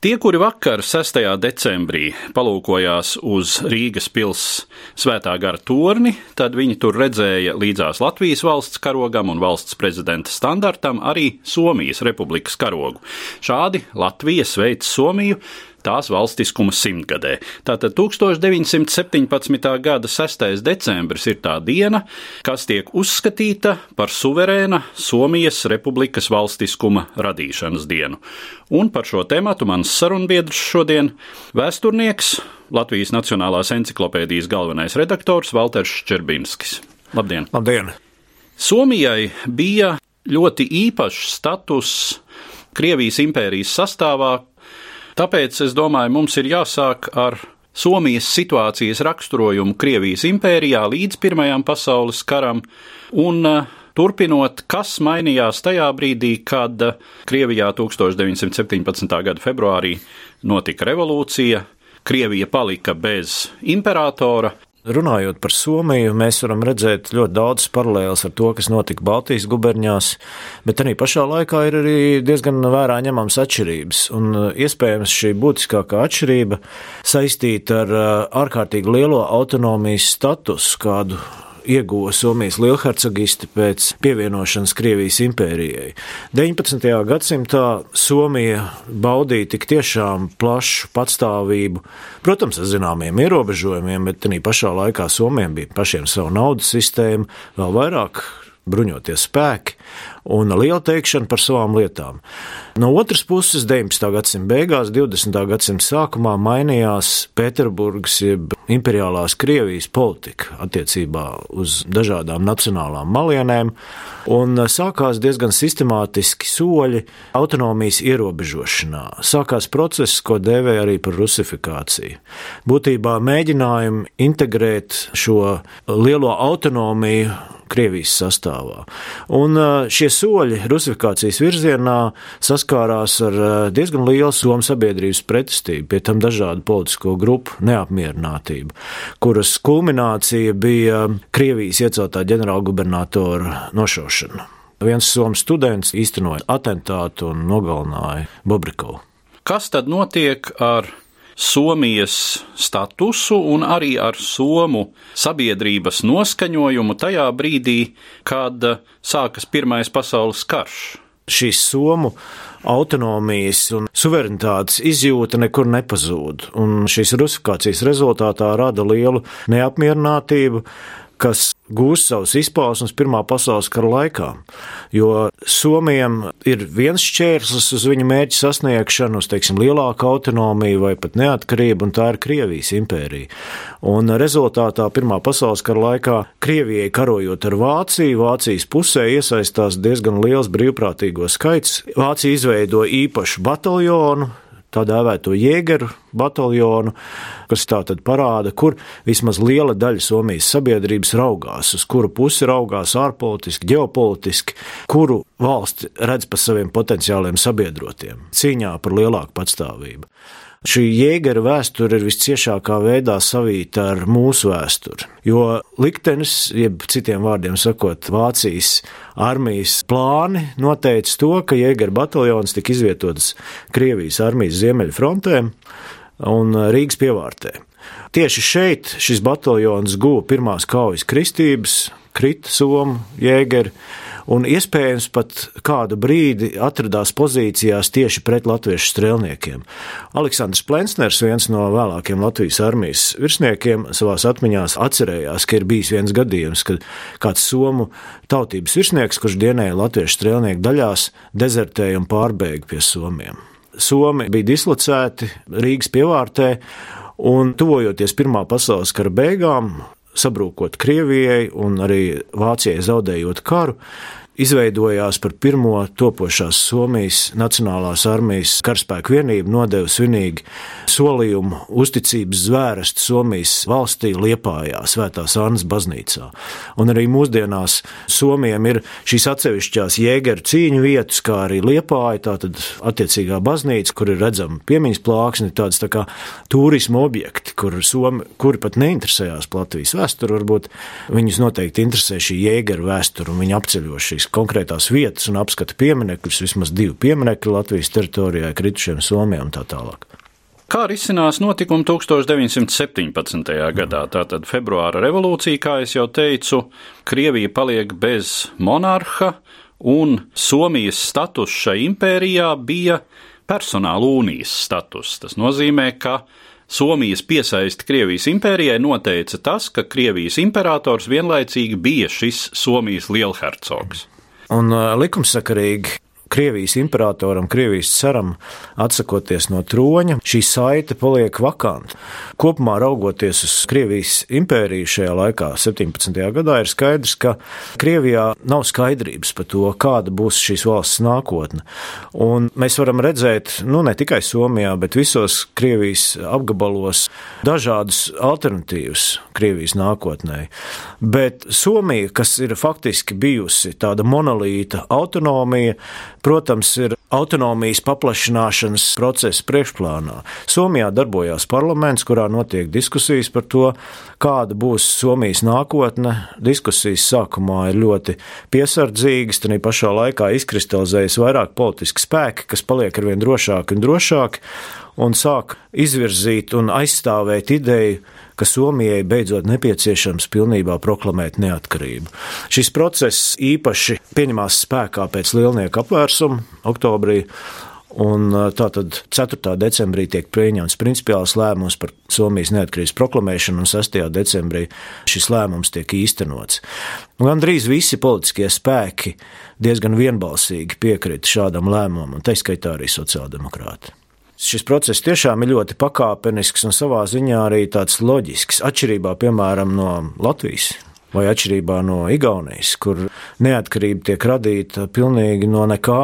Tie, kuri vakar, 6. decembrī, palūkojās uz Rīgas pilsētas svētā gara torni, tad viņi tur redzēja līdzās Latvijas valsts karogam un valsts prezidenta standartam arī Somijas republikas karogu. Šādi Latvija sveic Somiju tās valstiskuma simtgadē. Tātad 1917. gada 6. decembris ir tā diena, kas tiek uzskatīta par suverēna Somijas republikas valstiskuma radīšanas dienu. Un par šo tēmatu mans sarunbiedrs šodien - vēsturnieks, Latvijas Nacionālās encyklopēdijas galvenais redaktors Valters Čerbinskis. Labdien! Labdien! Somijai bija ļoti īpašs status Krievijas impērijas sastāvā, Tāpēc es domāju, mums ir jāsāk ar Somijas situācijas raksturojumu Krievijas impērijā līdz Pirmajam pasaules karam un uh, Turpinot, kas mainījās tajā brīdī, kad uh, Krievijā 1917. gada februārī notika revolūcija, Krievija palika bez imperatora, Runājot par Somiju, mēs varam redzēt ļoti daudz paralēlus ar to, kas notika Baltijas guberņās, bet arī pašā laikā ir arī diezgan vērā ņemams atšķirības. Un uh, iespējams šī būtiskākā atšķirība saistīta ar uh, ārkārtīgi lielo autonomijas statusu, kādu ieguva Somijas lielhercogisti pēc pievienošanas Krievijas impērijai. 19. gadsimtā Somija baudīja tik tiešām plašu patstāvību, protams, ar zināmiem ierobežojumiem, bet arī pašā laikā Somijam bija pašiem savu naudas sistēmu, vēl vairāk bruņoties spēki un liela teikšana par savām lietām. No otras puses, 19. gadsimta beigās, 20. gadsimta sākumā mainījās Pēterburgas, jeb imperiālās Krievijas politika attiecībā uz dažādām nacionālām malienēm, un sākās diezgan sistemātiski soļi autonomijas ierobežošanā. Sākās process, ko dēvēja arī par rusifikāciju. Būtībā mēģinājumi integrēt šo lielo autonomiju Krievijas sastāvā. Un šie soļi rusifikācijas virzienā saskārās ar diezgan lielu Somu sabiedrības pretestību, pie tam dažādu politisko grupu neapmierinātību, kuras kulminācija bija Krievijas ieceltā ģenerālgubernatora nošaušana. Viens somu students īstenoja atentātu un nogalināja Bobrikovu. Kas tad notiek ar Somijas statusu un arī ar Somu sabiedrības noskaņojumu tajā brīdī, kad sākas Pirmais pasaules karš. Šīs Somu autonomijas un suverenitātes izjūta nekur nepazūd, un šīs rusifikācijas rezultātā rada lielu neapmierinātību, kas gūst savus izpausmes Pirmā pasaules kara laikā. Jo Somijam ir viens šķērslis uz viņu mērķu sasniegšanu, uz teiksim, lielāku autonomiju vai pat neatkarību, un tā ir Krievijas impērija. Un rezultātā Pirmā pasaules kara laikā Krievijai karojot ar Vāciju, Vācijas pusē iesaistās diezgan liels brīvprātīgo skaits. Vācija izveido īpašu bataljonu, tā dēvēto jēgeru bataljonu, kas tā tad parāda, kur vismaz liela daļa Somijas sabiedrības raugās, uz kuru pusi raugās ārpolitiski, ģeopolitiski, kuru valsti redz pa saviem potenciāliem sabiedrotiem cīņā par lielāku patstāvību. Šī jēgara vēsture ir visciešākā veidā savīta ar mūsu vēsturi, jo liktenis, jeb citiem vārdiem sakot, Vācijas armijas plāni noteica to, ka jēgara bataljons tika izvietots Krievijas armijas ziemeļfrontē un Rīgas pievārtē. Tieši šeit šis bataljons guva pirmās kaujas kristības, krita somu jēgari un iespējams pat kādu brīdi atradās pozīcijās tieši pret latviešu strēlniekiem. Aleksandrs Plensners, viens no vēlākiem Latvijas armijas virsniekiem, savās atmiņās atcerējās, ka ir bijis viens gadījums, kad kāds somu tautības virsnieks, kurš dienēja latviešu strēlnieku daļās, dezertēja un pārbēga pie somiem. Somi bija dislocēti Rīgas pievārtē, Un tuvojoties Pirmā pasaules kara beigām, sabrūkot Krievijai un arī Vācijai zaudējot karu, izveidojās par pirmo topošās Somijas Nacionālās armijas karaspēku vienību, nodeva svinīgi solījumu uzticības zvērestu Somijas valstī Liepājā, Svētās Annas baznīcā. Un arī mūsdienās Somijam ir šīs atsevišķās jēgeru cīņu vietas, kā arī Liepāja, tātad attiecīgā baznīca, kur ir redzama piemiņas plāksne, tāds tā kā turisma objekti, kur Somi, kuri pat neinteresējās Latvijas vēsturi, varbūt viņus noteikti interesē šī jēgeru vēsture un viņi apceļo šīs konkrētās vietas un apskata pieminekļus, vismaz divi pieminekļi Latvijas teritorijā, kritušiem Somijam un tā tālāk. Kā risinās notikumi 1917. gadā? Tātad februāra revolūcija, kā jau teicu, Krievija paliek bez monarha, un Somijas status šai impērijā bija personāla unijas status. Tas nozīmē, ka Somijas piesaisti Krievijas impērijai noteica tas, ka Krievijas imperators vienlaicīgi bija šis Somijas lielhercogs. Un likumsakarīgi Krievijas imperatoram, Krievijas caram atsakoties no troņa, šī saite paliek vakanta. Kopumā raugoties uz Krievijas impēriju šajā laikā, 17. gadā, ir skaidrs, ka Krievijā nav skaidrības par to, kāda būs šīs valsts nākotne. Un mēs varam redzēt, nu ne tikai Somijā, bet visos Krievijas apgabalos dažādus alternatīvus Krievijas nākotnē. Bet Somija, kas ir faktiski bijusi tāda monolīta autonomija, protams, ir autonomijas paplašināšanas procesa priekšplānā. Somijā darbojās parlaments, kurā notiek diskusijas par to, kāda būs Somijas nākotne. Diskusijas sākumā ir ļoti piesardzīgas, tad pašā laikā izkristalizējas vairāk politiski spēki, kas paliek arvien drošāki un drošāki un sāk izvirzīt un aizstāvēt ideju, ka Somijai beidzot nepieciešams pilnībā proklamēt neatkarību. Šis process īpaši pieņemās spēkā pēc lielnieku apvērsuma oktobrī. Un tātad 4. decembrī tiek pieņemts principiāls lēmums par Somijas neatkarības proklamēšanu, un 6. decembrī šis lēmums tiek īstenots. Gan drīz visi politiskie spēki diezgan vienbalsīgi piekrita šādam lēmumam, un tā skaitā arī sociāldemokrāti. Šis process tiešām ir ļoti pakāpenisks un savā ziņā arī tāds loģisks, atšķirībā piemēram no Latvijas. Vai atšķirībā no Igaunijas, kur neatkarība tiek radīta pilnīgi no nekā,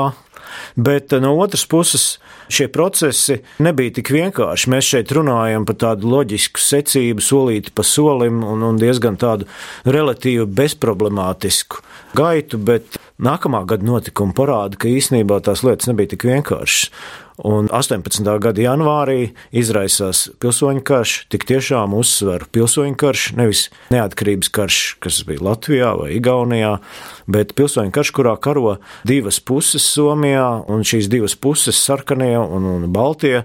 Bet no otras puses, šie procesi nebija tik vienkārši. Mēs šeit runājam par tādu loģisku secību, solīti pa solim, un, un diezgan tādu relatīvi bezproblemātisku gaitu, bet nākamā gada notikumi parāda, ka īsnībā tās lietas nebija tik vienkāršas. Un 18. gada janvārī izraisās pilsoņu karš, tik tiešām uzsver pilsoņu karš, nevis neatkarības karš, kas bija Latvijā vai Igaunijā, bet pilsoņu karš, kurā karo divas puses Somijā, un šīs divas puses, sarkanie un, un baltie,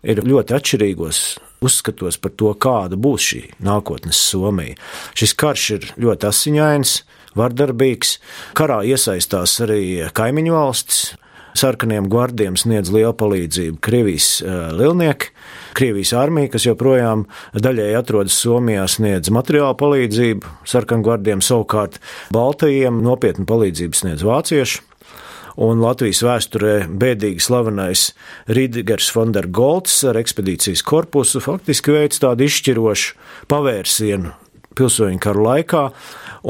ir ļoti atšķirīgos uzskatos par to, kāda būs šī nākotnes Somija. Šis karš ir ļoti asiņains, vardarbīgs. Karā iesaistās arī kaimiņu valstis, sarkaniem gvardiem sniedz lielu palīdzību Krievijas eh, lielnieki. Krievijas armija, kas joprojām daļēji atrodas Somijā, sniedz materiālu palīdzību, sarkangvardiem savukārt Baltajiem nopietnu palīdzību sniedz vācieši. Un Latvijas vēsturē bēdīgi slavenais Rīdgers Fondergolds ar ekspedīcijas korpusu faktiski veids tādu izšķirošu pavērsienu pilsoņu karu laikā,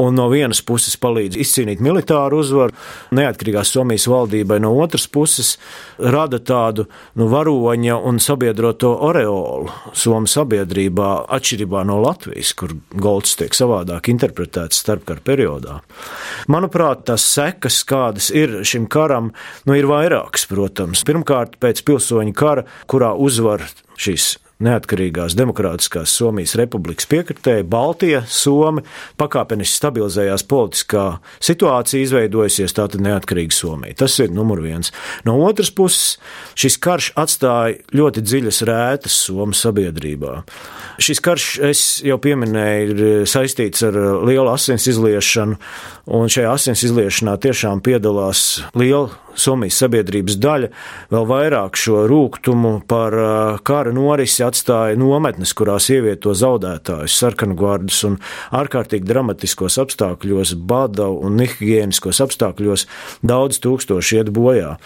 un no vienas puses palīdz izcīnīt militāru uzvaru, neatkarīgās Somijas valdībai no otras puses rada tādu nu, varoņa un sabiedroto oreolu Somu sabiedrībā, atšķirībā no Latvijas, kur golds tiek savādāk interpretēts starpkara periodā. Manuprāt, tas sekas, kādas ir šim karam, nu, ir vairākas, protams. Pirmkārt, pēc pilsoņu kara, kurā uzvar šīs neatkarīgās demokrātiskās Somijas republikas piekritēji, Baltija, Somi, pakāpeniski stabilizējās politiskā situācija, izveidojusies tātad neatkarīga Somija. Tas ir numur viens. No otras puses, šis karš atstāja ļoti dziļas rētas Somu sabiedrībā. Šis karš, es jau pieminēju, ir saistīts ar lielu asins izliešanu, un šajā asins izliešanā tiešām piedalās liela Somijas sabiedrības daļa vēl vairāk šo rūkumu par kara norisi atstāja nometnes, kurās ievieto zaudētājus, sarkangvārdus un ārkārtīgi dramatiskos apstākļos, bada un nehigiēniskos apstākļos daudz tūkstoši iet bojā.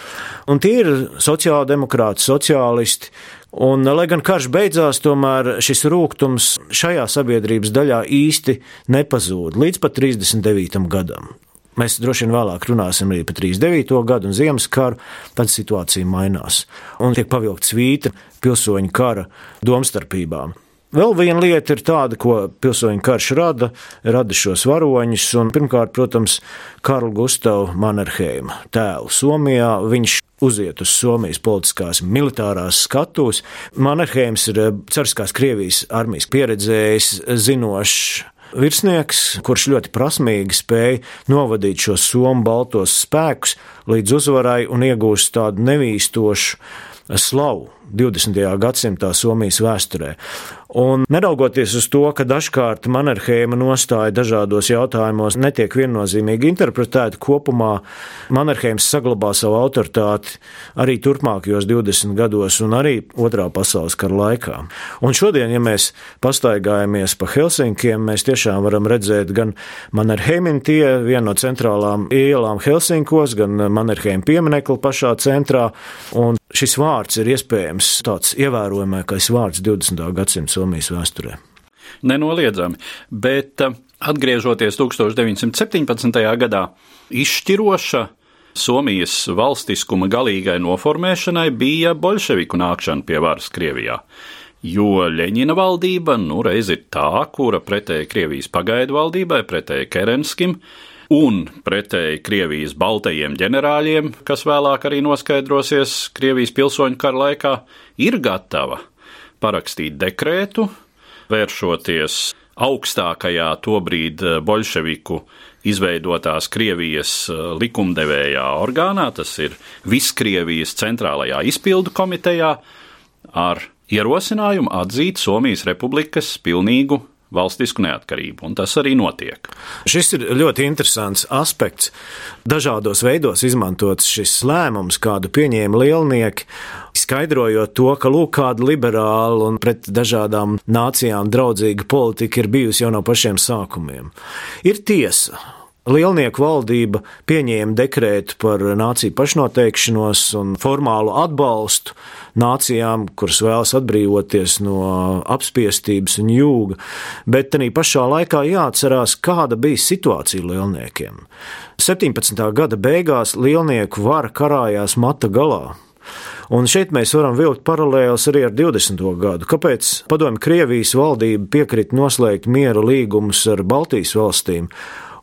Un tie ir sociāldemokrāti, sociālisti, Un, lai gan karš beidzās, tomēr šis rūkums šajā sabiedrības daļā īsti nepazūd līdz pat 39. gadam. Mēs droši vien vēlāk runāsim arī par 39. gadu un Ziemassvaru, tad situācija mainās un tiek pavilkta svīta pilsoņu kara domstarpībām. Vēl viena lieta ir tāda, ko pilsoņu karš rada, rada šos varoņus, pirmkārt, protams, Karla Gustavu Mannerheima tēlu Somijā. Viņš uziet uz Somijas politiskās militārās skatuves. Mannerheims ir Cariskās Krievijas armijas pieredzējis, zinošs virsnieks, kurš ļoti prasmīgi spēja novadīt šos somu baltos spēkus līdz uzvarai un iegūst tādu nevīstošu slavu 20. gadsimtā Somijas vēsturē. Un neraugoties uz to, ka dažkārt Mannerheima nostāja dažādos jautājumos netiek viennozīmīgi interpretēta, kopumā Mannerheims saglabā savu autoritāti arī turpmākajos 20 gados un arī Otrā pasaules kara laikā. Un šodien, ja mēs pastaigājamies pa Helsinkiem, mēs tiešām varam redzēt gan Mannerheimin tie, viena no centrālām ielām Helsinkos, gan Mannerheim pieminekli pašā centrā, un šis vārds ir iespējams tāds ievērojamākais vārds 20. gadsimta Somijas vēsturē. Nenoliedzami, bet eh, atgriežoties 1917. gadā, izšķiroša Somijas valstiskuma galīgai noformēšanai bija bolševiku nākšana pie varas Krievijā. Jo Leņķina valdība nu reiz ir tā, kura pretēji Krievijas pagaidu valdībai, pretēji Kerenskim, un pretēji Krievijas baltajiem ģenerāļiem, kas vēlāk arī noskaidrosies Krievijas pilsoņu kara laikā, ir gatava parakstīt dekrētu, vēršoties augstākajā tobrīd bolševiku izveidotās Krievijas likumdevējā orgānā, tas ir Viskrievijas centrālajā izpildu komitejā, ar ierosinājumu atzīt Somijas republikas pilnīgu valstisku neatkarību, un tas arī notiek. Šis ir ļoti interesants aspekts. Dažādos veidos izmantots šis lēmums, kādu pieņēma lielnieki, skaidrojot to, ka lūk, kāda liberāla un pret dažādām nācijām draudzīga politika ir bijusi jau no pašiem sākumiem. Ir tiesa, Lielnieku valdība pieņēma dekrētu par nāciju pašnoteikšanos un formālu atbalstu nācijām, kuras vēlas atbrīvoties no apspiestības un jūga, bet arī pašā laikā jāatcerās, kāda bija situācija lielniekiem. 17. gada beigās lielnieku vara karājās mata galā. Un šeit mēs varam vilkt paralēlus arī ar 20. gadu. Kāpēc padomju Krievijas valdība piekrita noslēgt miera līgumus ar Baltijas valstīm?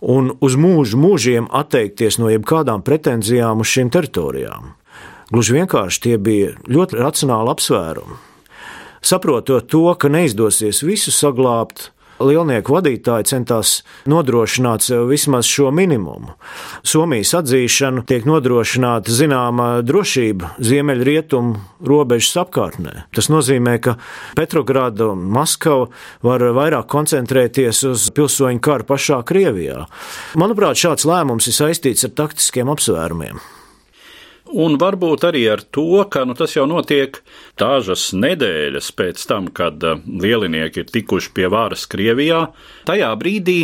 Un uz mūžu mūžiem atteikties no jebkādām pretenzijām uz šīm teritorijām. Gluži vienkārši tie bija ļoti racionāli apsvērumi. Saprotot to, ka neizdosies visu saglabāt, lielnieku vadītāji centās nodrošināt sev vismaz šo minimumu. Somijas atzīšana tiek nodrošināta zināma drošība ziemeļrietumu robežas apkārtnē. Tas nozīmē, ka Petrograda un Maskava var vairāk koncentrēties uz pilsoņu karu pašā Krievijā. Manuprāt, šāds lēmums ir saistīts ar taktiskiem apsvērumiem un varbūt arī ar to, ka nu, tas jau notiek dažas nedēļas pēc tam, kad uh, lielinieki ir tikuši pie varas Krievijā. Tajā brīdī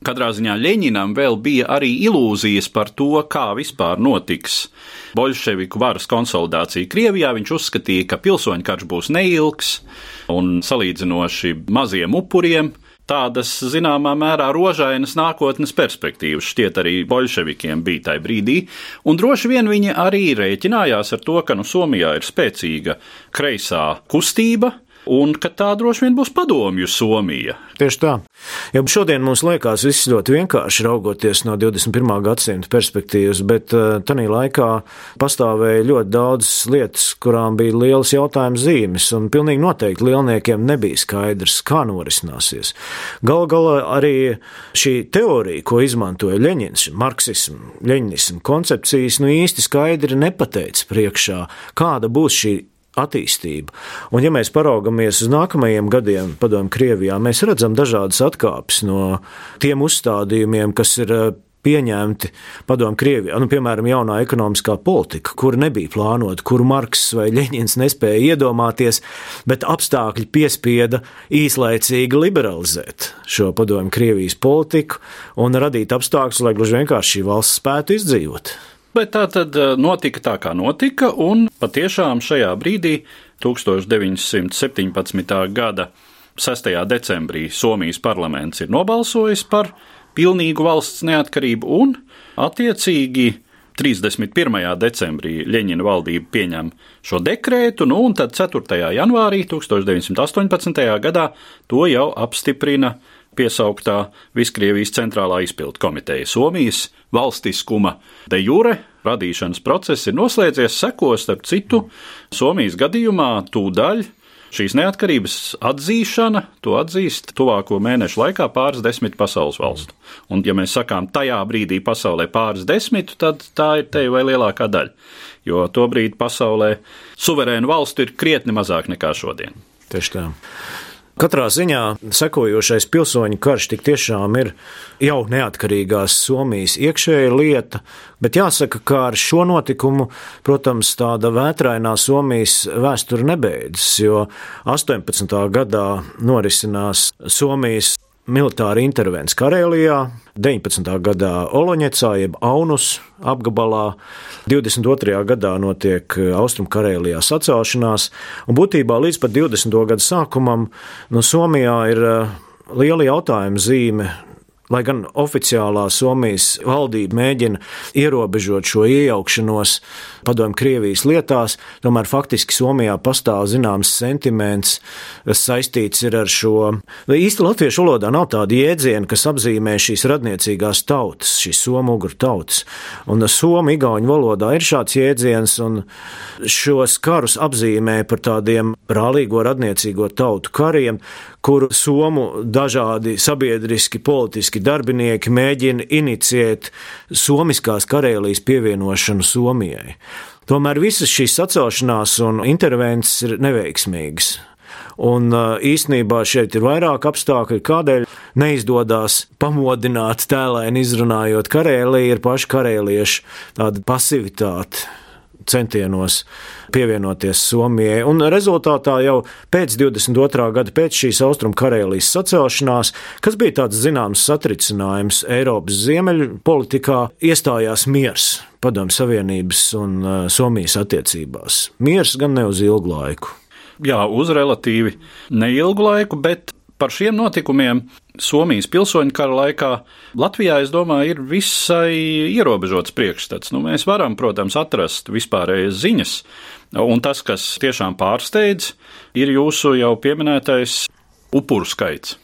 Katrā ziņā Ļeņinam vēl bija arī ilūzijas par to, kā vispār notiks bolševiku varas konsolidācija Krievijā. Viņš uzskatīja, ka pilsoņu karš būs neilgs un salīdzinoši maziem upuriem tādas zināmā mērā rožainas nākotnes perspektīvas šķiet arī bolševikiem bija tajā brīdī, un droši vien viņi arī rēķinājās ar to, ka nu Somijā ir spēcīga kreisā kustība, un ka tā droši vien būs padomju Somija. Tieši tā. Jau šodien mums liekas viss ļoti vienkārši raugoties no 21. gadsimta perspektīvas, bet eh, tajā laikā pastāvēja ļoti daudz lietas, kurām bija liels jautājums zīmes, un pilnīgi noteikti lielniekiem nebija skaidrs, kā norisināsies. Galu galā arī šī teorija, ko izmantoja Leņņņins, marksismu, leņņismu koncepcijas, nu īsti skaidri nepateica priekšā, kāda būs šī attīstību. Un, ja mēs paraugamies uz nākamajiem gadiem, padomju Krievijā, mēs redzam dažādas atkāpes no tiem uzstādījumiem, kas ir eh, pieņemti padomu Krievijā. Nu, piemēram, jaunā ekonomiskā politika, kura nebija plānota, kuru Marks vai Ļeņins nespēja iedomāties, bet apstākļi piespieda īslaicīgi liberalizēt šo padomu Krievijas politiku un radīt apstākļus, lai gluži vienkārši šī valsts spētu izdzīvot. Bet tā tad eh, notika tā, kā notika, un patiešām šajā brīdī, 1917. gada 6. decembrī, Somijas parlaments ir nobalsojis par pilnīgu valsts neatkarību, un attiecīgi 31. decembrī Ļeņina valdība pieņem šo dekrētu, nu, un tad 4. janvārī 1918. gadā to jau apstiprina piesauktā Viskrievijas centrālā izpildu komiteja. Somijas valstiskuma de jure radīšanas process ir noslēdzies, sekos, starp citu, Somijas gadījumā tūdaļ šīs neatkarības atzīšana, to atzīst tuvāko mēnešu laikā pāris desmit pasaules valstu. Un, ja mēs sakām, tajā brīdī pasaulē pāris desmit, tad tā ir te vai lielākā daļa. Jo to brīdi pasaulē suverēnu valstu ir krietni mazāk nekā šodien. Tieši tā. Katrā ziņā sekojošais pilsoņu karš tik tiešām ir jau neatkarīgās Somijas iekšēja lieta, bet jāsaka, ka ar šo notikumu, protams, tāda vētrainā Somijas vēsture nebeidzas, jo 18. gadā norisinās Somijas militāra intervence Karēlijā, 19. gadā Oloņecā, jeb Aunus apgabalā, 22. gadā notiek Austrumkarēlijā sacelšanās, un būtībā līdz pat 20. gada sākumam no Somijā ir eh, liela jautājuma zīme Lai gan oficiālā Somijas valdība mēģina ierobežot šo iejaukšanos padomju Krievijas lietās, tomēr faktiski Somijā pastāv zināms sentiments, kas saistīts ar šo. Īsti latviešu valodā nav tāda jēdziena, kas apzīmē šīs radniecīgās tautas, šīs somu ugru tautas. Un somu igauņu valodā ir šāds jēdziens, un šos karus apzīmē par tādiem brālīgo radniecīgo tautu kariem, kur somu dažādi sabiedriski, politiski darbinieki mēģina inicijēt Somiskās Karēlijas pievienošanu Somijai. Tomēr visas šīs sacelšanās un intervences ir neveiksmīgas. Un īsnībā šeit ir vairāk apstākļu, kādēļ neizdodas pamodināt tēlēni izrunājot karēlī, ir paši karēlieši tāda pasivitāte centienos pievienoties Somijai. Un rezultātā jau pēc 22. gada, pēc šīs austrumu karēlijas sacelšanās, kas bija tāds zināms satricinājums Eiropas ziemeļu politikā, iestājās miers Padomju Savienības un uh, Somijas attiecībās. Miers gan ne uz ilgu laiku. Jā, uz relatīvi neilgu laiku, bet Par šiem notikumiem Somijas pilsoņu kara laikā Latvijā, es domāju, ir visai ierobežots priekšstats. Nu, mēs varam, protams, atrast vispārējas ziņas, un tas, kas tiešām pārsteidz, ir jūsu jau pieminētais upuru skaits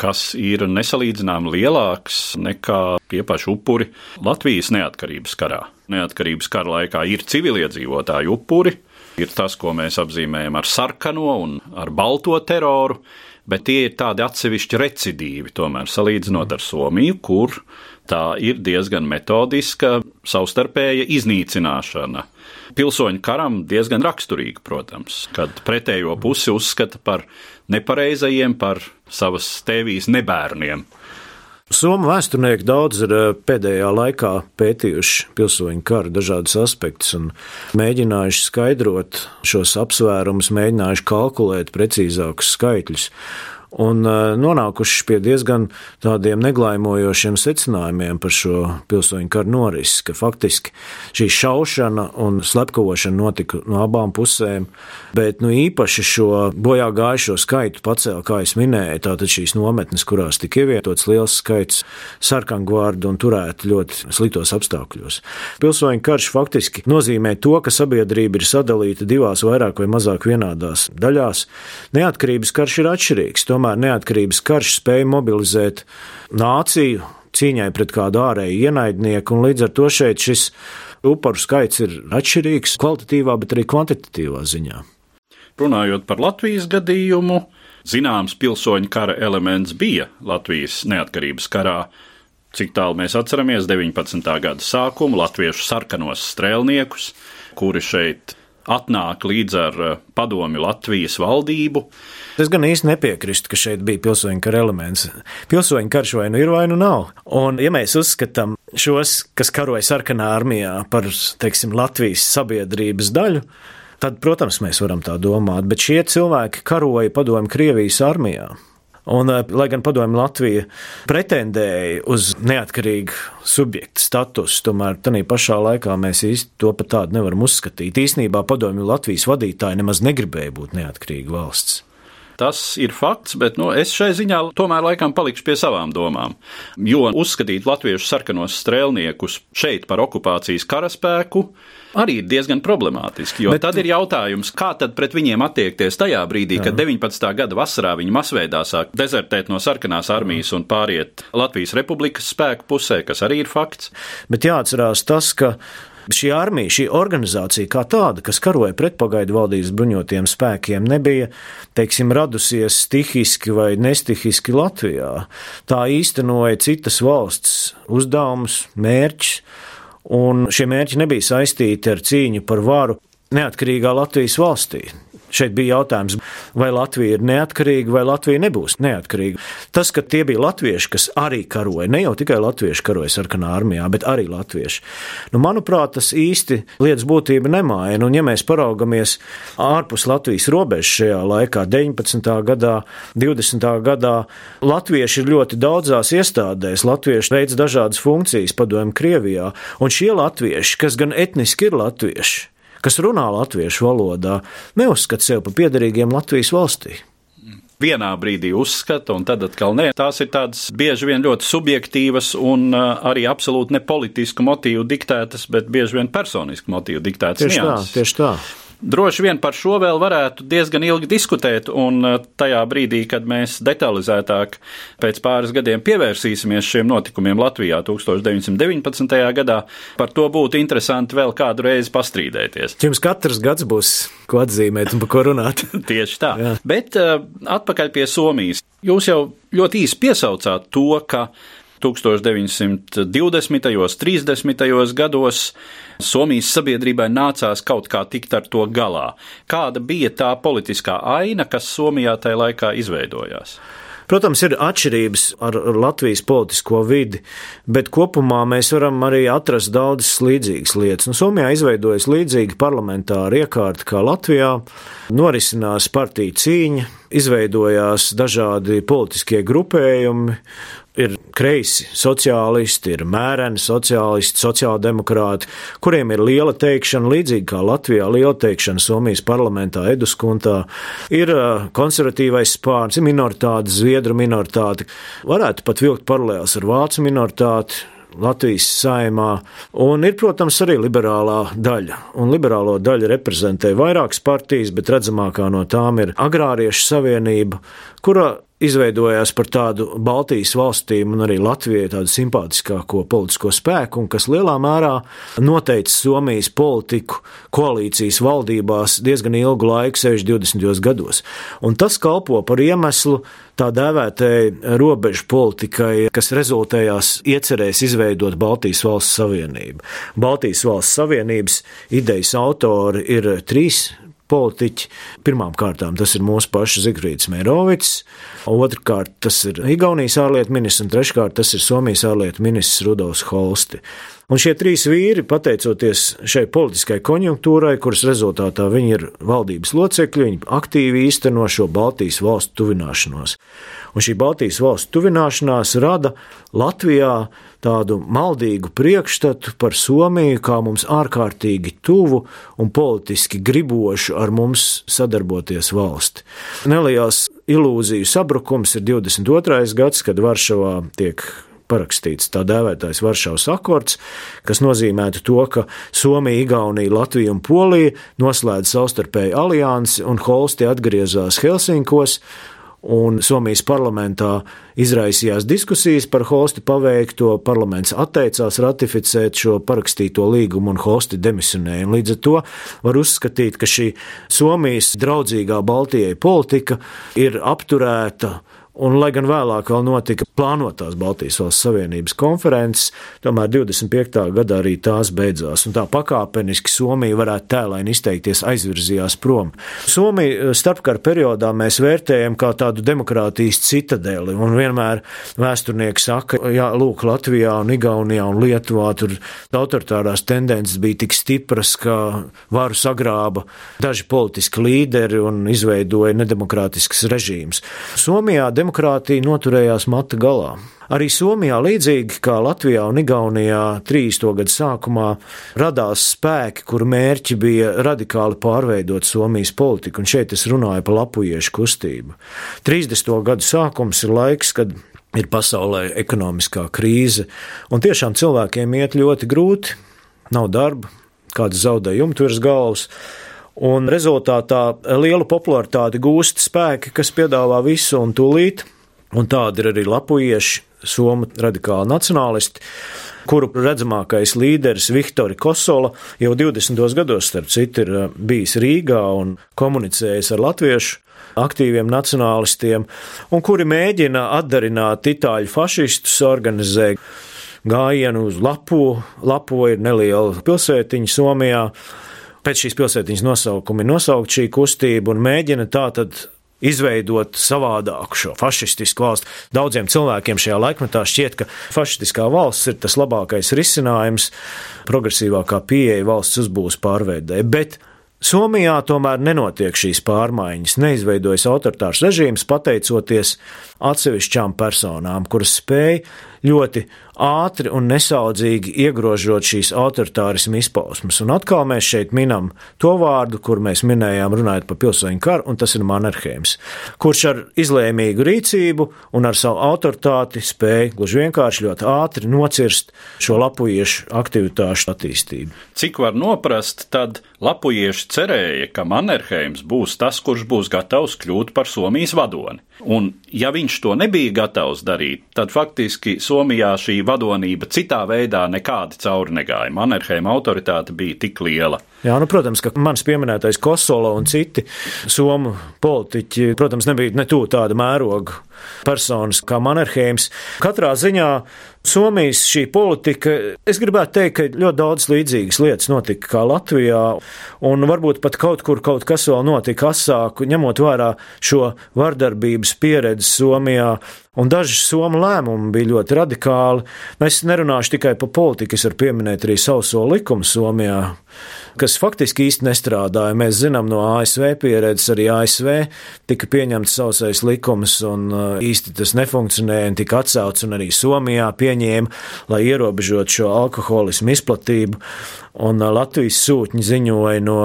kas ir nesalīdzināmi lielāks nekā tie paši upuri Latvijas neatkarības karā. Neatkarības kara laikā ir civiliedzīvotāju upuri, ir tas, ko mēs apzīmējam ar sarkano un ar balto teroru, bet tie ir tādi atsevišķi recidīvi, tomēr salīdzinot ar Somiju, kur tā ir diezgan metodiska savstarpēja iznīcināšana. Pilsoņu karam diezgan raksturīga, protams, kad pretējo pusi uzskata par nepareizajiem, par savas tēvijas nebērniem. Somu vēsturnieki daudz ir eh, pēdējā laikā pētījuši pilsoņu kara dažādus aspektus un mēģinājuši skaidrot šos apsvērumus, mēģinājuši kalkulēt precīzākus skaitļus un uh, nonākuši pie diezgan tādiem neglaimojošiem secinājumiem par šo pilsoņu karu norisi, ka faktiski šī šaušana un slepkavošana notika no abām pusēm, bet nu, īpaši šo bojā gājušo skaitu pacēla, kā es minēju, tātad šīs nometnes, kurās tika ievietots liels skaits sarkangvārdu un turēti ļoti sliktos apstākļos. Pilsoņu karš faktiski nozīmē to, ka sabiedrība ir sadalīta divās vairāk vai mazāk vienādās daļās. Neatkarības karš ir atšķirīgs. Tomēr tomēr neatkarības karš spēja mobilizēt nāciju cīņai pret kādu ārēju ienaidnieku, un līdz ar to šeit šis upuru skaits ir atšķirīgs kvalitatīvā, bet arī kvantitatīvā ziņā. Runājot par Latvijas gadījumu, zināms pilsoņu kara elements bija Latvijas neatkarības karā. Cik tālu mēs atceramies 19. gada sākumu latviešu sarkanos strēlniekus, kuri šeit atnāk līdz ar eh, padomi Latvijas valdību. Es gan īsti nepiekrītu, ka šeit bija pilsoņu kara elements. Pilsoņu karš vai nu ir, vai nu nav. Un, ja mēs uzskatām šos, kas karoja sarkanā armijā, par teiksim, Latvijas sabiedrības daļu, tad, protams, mēs varam tā domāt. Bet šie cilvēki karoja padomju Krievijas armijā. Un, eh, lai gan padomju Latvija pretendēja uz neatkarīgu subjektu statusu, tomēr tajā pašā laikā mēs īsti to pat tādu nevaram uzskatīt. Īsnībā padomju Latvijas vadītāji nemaz negribēja būt neatkarīga valsts. Tas ir fakts, bet nu, es šai ziņā tomēr laikam palikšu pie savām domām. Jo uzskatīt latviešu sarkanos strēlniekus šeit par okupācijas karaspēku arī ir diezgan problemātiski. Bet, tad ir jautājums, kā tad pret viņiem attiekties tajā brīdī, jā. kad 19. gada vasarā viņi masveidā sāk dezertēt no sarkanās armijas un pāriet Latvijas republikas spēku pusē, kas arī ir fakts. Bet jāatcerās tas, ka Šī armija, šī organizācija kā tāda, kas karoja pret pagaidu valdības bruņotiem spēkiem, nebija, teiksim, radusies stihiski vai nestihiski Latvijā. Tā īstenoja citas valsts uzdevumus, mērķus, un šie mērķi nebija saistīti ar cīņu par varu neatkarīgā Latvijas valstī. Šeit bija jautājums, vai Latvija ir neatkarīga, vai Latvija nebūs neatkarīga. Tas, ka tie bija latvieši, kas arī karoja, ne jau tikai latvieši karoja sarkanā armijā, bet arī latvieši. Nu, manuprāt, tas īsti lietas būtība nemaina. Un, ja mēs paraugamies ārpus Latvijas robežas šajā laikā, 19. gadā, 20. gadā, latvieši ir ļoti daudzās iestādēs, latvieši veids dažādas funkcijas padomju Krievijā, un šie latvieši, kas gan etniski ir latvieši, kas runā latviešu valodā, neuzskata sevi par piederīgiem Latvijas valstī vienā brīdī uzskata, un tad atkal nē. Tās ir tādas bieži vien ļoti subjektīvas un uh, arī absolūti ne politisku motīvu diktētas, bet bieži vien personisku motīvu diktētas. Tieši nianses. tā, tieši tā. Droši vien par šo vēl varētu diezgan ilgi diskutēt, un uh, tajā brīdī, kad mēs detalizētāk pēc pāris gadiem pievērsīsimies šiem notikumiem Latvijā 1919. gadā, par to būtu interesanti vēl kādu reizi pastrīdēties. Jums katrs gads būs ko atzīmēt un par ko runāt. Tieši tā. Jā. Bet uh, atpakaļ pie Somijas. Jūs jau ļoti īsi piesaucāt to, ka 1920. un 30. gados Somijas sabiedrībai nācās kaut kā tikt ar to galā. Kāda bija tā politiskā aina, kas Somijā tajā laikā izveidojās? Protams, ir atšķirības ar Latvijas politisko vidi, bet kopumā mēs varam arī atrast daudzas līdzīgas lietas. Nu, Somijā izveidojas līdzīga parlamentāra iekārta kā Latvijā, norisinās partiju cīņa, izveidojās dažādi politiskie grupējumi, ir kreisi sociālisti, ir mēreni sociālisti, sociāldemokrāti, kuriem ir liela teikšana, līdzīgi kā Latvijā, liela teikšana Somijas parlamentā, Eduskuntā, ir konservatīvais spārns, ir minoritāte, zviedru minoritāte, varētu pat vilkt paralēlus ar vācu minoritāti. Latvijas saimā, un ir, protams, arī liberālā daļa. Un liberālo daļu reprezentē vairākas partijas, bet redzamākā no tām ir Agrāriešu savienība, kura izveidojās par tādu Baltijas valstīm un arī Latvijai tādu simpātiskāko politisko spēku, un kas lielā mērā noteica Somijas politiku koalīcijas valdībās diezgan ilgu laiku, sevišķi 20. gados. Un tas kalpo par iemeslu tā dēvētai robežu politikai, kas rezultējās iecerēs izveidot Baltijas valsts savienību. Baltijas valsts savienības idejas autori ir trīs politiķi. Pirmām kārtām tas ir mūsu paša Zigfrīds Mērovics, otrkārt tas ir Igaunijas ārlietu ministrs un treškārt tas ir Somijas ārlietu ministrs Rudolfs Holsti. Un šie trīs vīri, pateicoties šai politiskai konjunktūrai, kuras rezultātā viņi ir valdības locekļi, viņi aktīvi īsteno šo Baltijas valstu tuvināšanos. Un šī Baltijas valstu tuvināšanās rada Latvijā tādu maldīgu priekšstatu par Somiju kā mums ārkārtīgi tuvu un politiski gribošu ar mums sadarboties valsti. Neliels ilūziju sabrukums ir 22. gads, kad Varšavā tiek parakstīts tā dēvētais Varšavas akords, kas nozīmētu to, ka Somija, Igaunija, Latvija un Polija noslēdz savstarpēju aliansi un Holsti atgriezās Helsinkos. Un Somijas parlamentā izraisījās diskusijas par Holsti paveikto. Parlaments atteicās ratificēt šo parakstīto līgumu un Holsti demisionēja. Un līdz ar to var uzskatīt, ka šī Somijas draudzīgā Baltijai politika ir apturēta Un, lai gan vēlāk vēl notika plānotās Baltijas valsts savienības konferences, tomēr 25. gadā arī tās beidzās. Un tā pakāpeniski Somija varētu tēlaini izteikties aizvirzījās prom. Somiju eh, starpkara periodā mēs vērtējam kā tādu demokrātijas citadeli. Un vienmēr vēsturnieki saka, jā, lūk, Latvijā un Igaunijā un Lietuvā tur autoritārās tendences bija tik stipras, ka varu sagrāba daži politiski līderi un izveidoja nedemokrātisks režīms. Somijā demokrātija noturējās mata galā. Arī Somijā, līdzīgi kā Latvijā un Igaunijā 30. gadu sākumā, radās spēki, kuru mērķi bija radikāli pārveidot Somijas politiku, un šeit es runāju par lapujiešu kustību. 30. gadu sākums ir laiks, kad ir pasaulē ekonomiskā krīze, un tiešām cilvēkiem iet ļoti grūti, nav darba, kāds zaudējumi tur uz galvas. Un rezultātā lielu popularitāti gūst spēki, kas piedāvā visu un tūlīt, un tādi ir arī lapujieši, somu radikāli nacionālisti, kuru redzamākais līderis Viktori Kosola jau 20. gados, starp citu, ir eh, bijis Rīgā un komunicējis ar latviešu aktīviem nacionālistiem, un kuri mēģina atdarināt itāļu fašistus, organizē gājienu uz Lapu. Lapo ir neliela pilsētiņa Somijā pēc šīs pilsētiņas nosaukuma ir nosaukt šī kustība un mēģina tātad izveidot savādāku šo fašistisku valsti. Daudziem cilvēkiem šajā laikmetā šķiet, ka fašistiskā valsts ir tas labākais risinājums, progresīvākā pieeja valsts uzbūves pārveidē. Bet Somijā tomēr nenotiek šīs pārmaiņas, neizveidojas autoritārs režīms pateicoties atsevišķām personām, kuras spēj ļoti ātri un nesaudzīgi iegrožot šīs autoritārismu izpausmes. Un atkal mēs šeit minam to vārdu, kur mēs minējām runājot par pilsoņu karu, un tas ir Mannerheims, kurš ar izlēmīgu rīcību un ar savu autoritāti spēja gluži vienkārši ļoti ātri nocirst šo lapujiešu aktivitāšu attīstību. Cik var noprast, tad lapujieši cerēja, ka Mannerheims būs tas, kurš būs gatavs kļūt par Somijas vadoni. Un, ja viņš to nebija gatavs darīt, tad faktiski Somijā šī vadonība citā veidā nekādi cauri negāja. Mannerheima autoritāte bija tik liela. Jā, nu, protams, ka mans pieminētais Kosola un citi somu politiķi, protams, nebija ne tuvu tāda mēroga personas kā Mannerheims. Katrā ziņā Somijas šī politika, es gribētu teikt, ka ļoti daudz līdzīgas lietas notika kā Latvijā, un varbūt pat kaut kur kaut kas vēl notika asāk, ņemot vērā šo vardarbības pieredzi Somijā. Un daži somu lēmumi bija ļoti radikāli. Es nerunāšu tikai par politiku, es varu pieminēt arī sauso likumu Somijā kas faktiski īsti nestrādāja. Mēs zinām no ASV pieredzes, arī ASV tika pieņemts sausais likums, un uh, īsti tas nefunkcionēja, un tika atcelts, un arī Somijā pieņēma, lai ierobežotu šo alkoholismu izplatību. Un uh, Latvijas sūtņi ziņoja no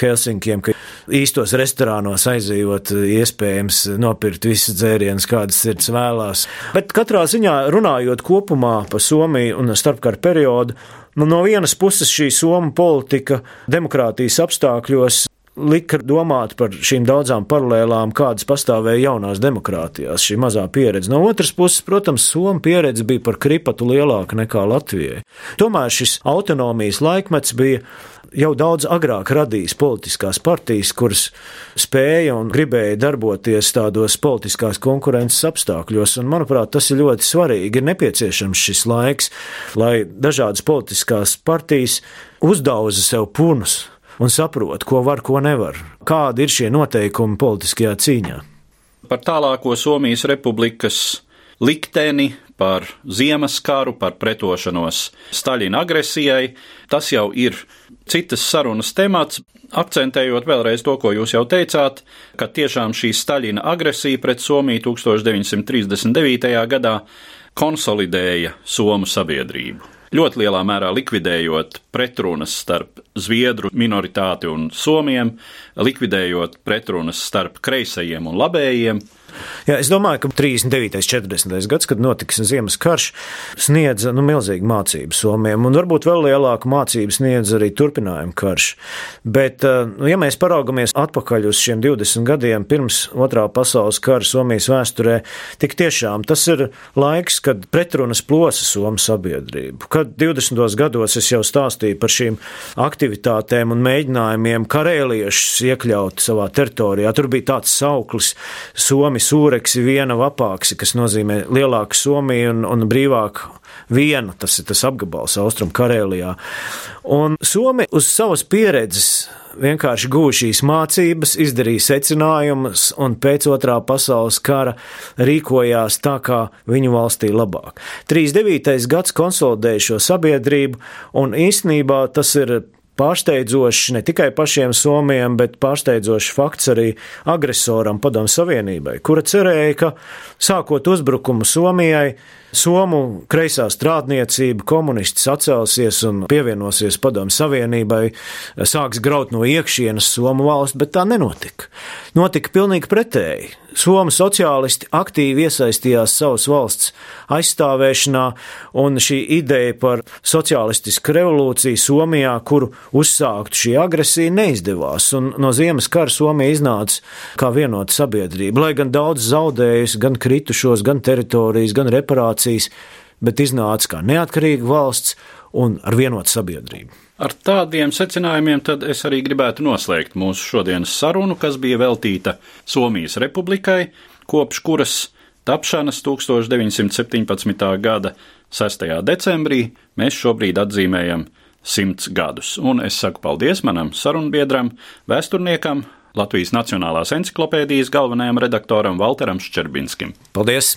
Helsinkiem, ka īstos restorānos aizejot, iespējams nopirkt visus dzērienus, kādas sirds vēlās. Bet katrā ziņā runājot kopumā par Somiju un starpkara periodu, no vienas puses šī Somu politika demokrātijas apstākļos lika domāt par šīm daudzām paralēlām, kādas pastāvēja jaunās demokrātijās, šī mazā pieredze. No otras puses, protams, Somijas pieredze bija par kripatu lielāka nekā Latvijai. Tomēr šis autonomijas laikmets bija jau daudz agrāk radījis politiskās partijas, kuras spēja un gribēja darboties tādos politiskās konkurences apstākļos. Un, manuprāt, tas ir ļoti svarīgi. Ir nepieciešams šis laiks, lai dažādas politiskās partijas uzdauza sev punus un saprot, ko var, ko nevar. Kādi ir šie noteikumi politiskajā cīņā? Par tālāko Somijas republikas likteni, par ziemas karu, par pretošanos Staļina agresijai. Tas jau ir citas sarunas temats, akcentējot vēlreiz to, ko jūs jau teicāt, ka tiešām šī Staļina agresija pret Somiju 1939. gadā konsolidēja Somu sabiedrību. Ļoti lielā mērā likvidējot pretrunas starp zviedru minoritāti un somiem, likvidējot pretrunas starp kreisajiem un labējiem, Jā, es domāju, ka 39. un 40. gads, kad notiks Ziemas karš, sniedza nu, milzīgu mācību Somijam, un varbūt vēl lielāku mācību sniedz arī turpinājuma karš. Bet, eh, nu, ja mēs paraugamies atpakaļ uz šiem 20 gadiem pirms otrā pasaules kara Somijas vēsturē, tik tiešām tas ir laiks, kad pretrunas plosa Somu sabiedrību. Kad 20. gados es jau stāstīju par šīm aktivitātēm un mēģinājumiem karēliešus iekļaut savā teritorijā, tur bija tāds sauklis Somi sūreksi, viena vapāksi, kas nozīmē lielāku Somiju un, un brīvāku viena, tas ir tas apgabals Austrum Karēlijā. Un Somi uz savas pieredzes vienkārši guva šīs mācības, izdarīja secinājumus un pēc otrā pasaules kara rīkojās tā, kā viņu valstī labāk. 39. gads konsolidēja šo sabiedrību, un īstenībā tas ir pārsteidzošs ne tikai pašiem Somijam, bet pārsteidzošs fakts arī agresoram Padomu Savienībai, kura cerēja, ka sākot uzbrukumu Somijai, Somu kreisā strādniecība, komunisti sacelsies un pievienosies Padomu Savienībai, sāks graut no iekšienes Somu valsts, bet tā nenotika. Notika pilnīgi pretēji. Somu sociālisti aktīvi iesaistījās savas valsts aizstāvēšanā, un šī ideja par sociālistisku revolūciju Somijā, kuru uzsāktu šī agresija, neizdevās. Un no Ziemas kara Somija iznāca kā vienota sabiedrība, lai gan daudz zaudējusi, gan kritušos, gan teritorijas, gan reparācijas, bet iznāca kā neatkarīga valsts un ar vienotu sabiedrību. Ar tādiem secinājumiem tad es arī gribētu noslēgt mūsu šodienas sarunu, kas bija veltīta Somijas republikai, kopš kuras tapšanas 1917. gada 6. decembrī mēs šobrīd atzīmējam simts gadus. Un es saku paldies manam sarunbiedram, vēsturniekam, Latvijas Nacionālās encyklopēdijas galvenajam redaktoram Walteram Ščerbinskim. Paldies!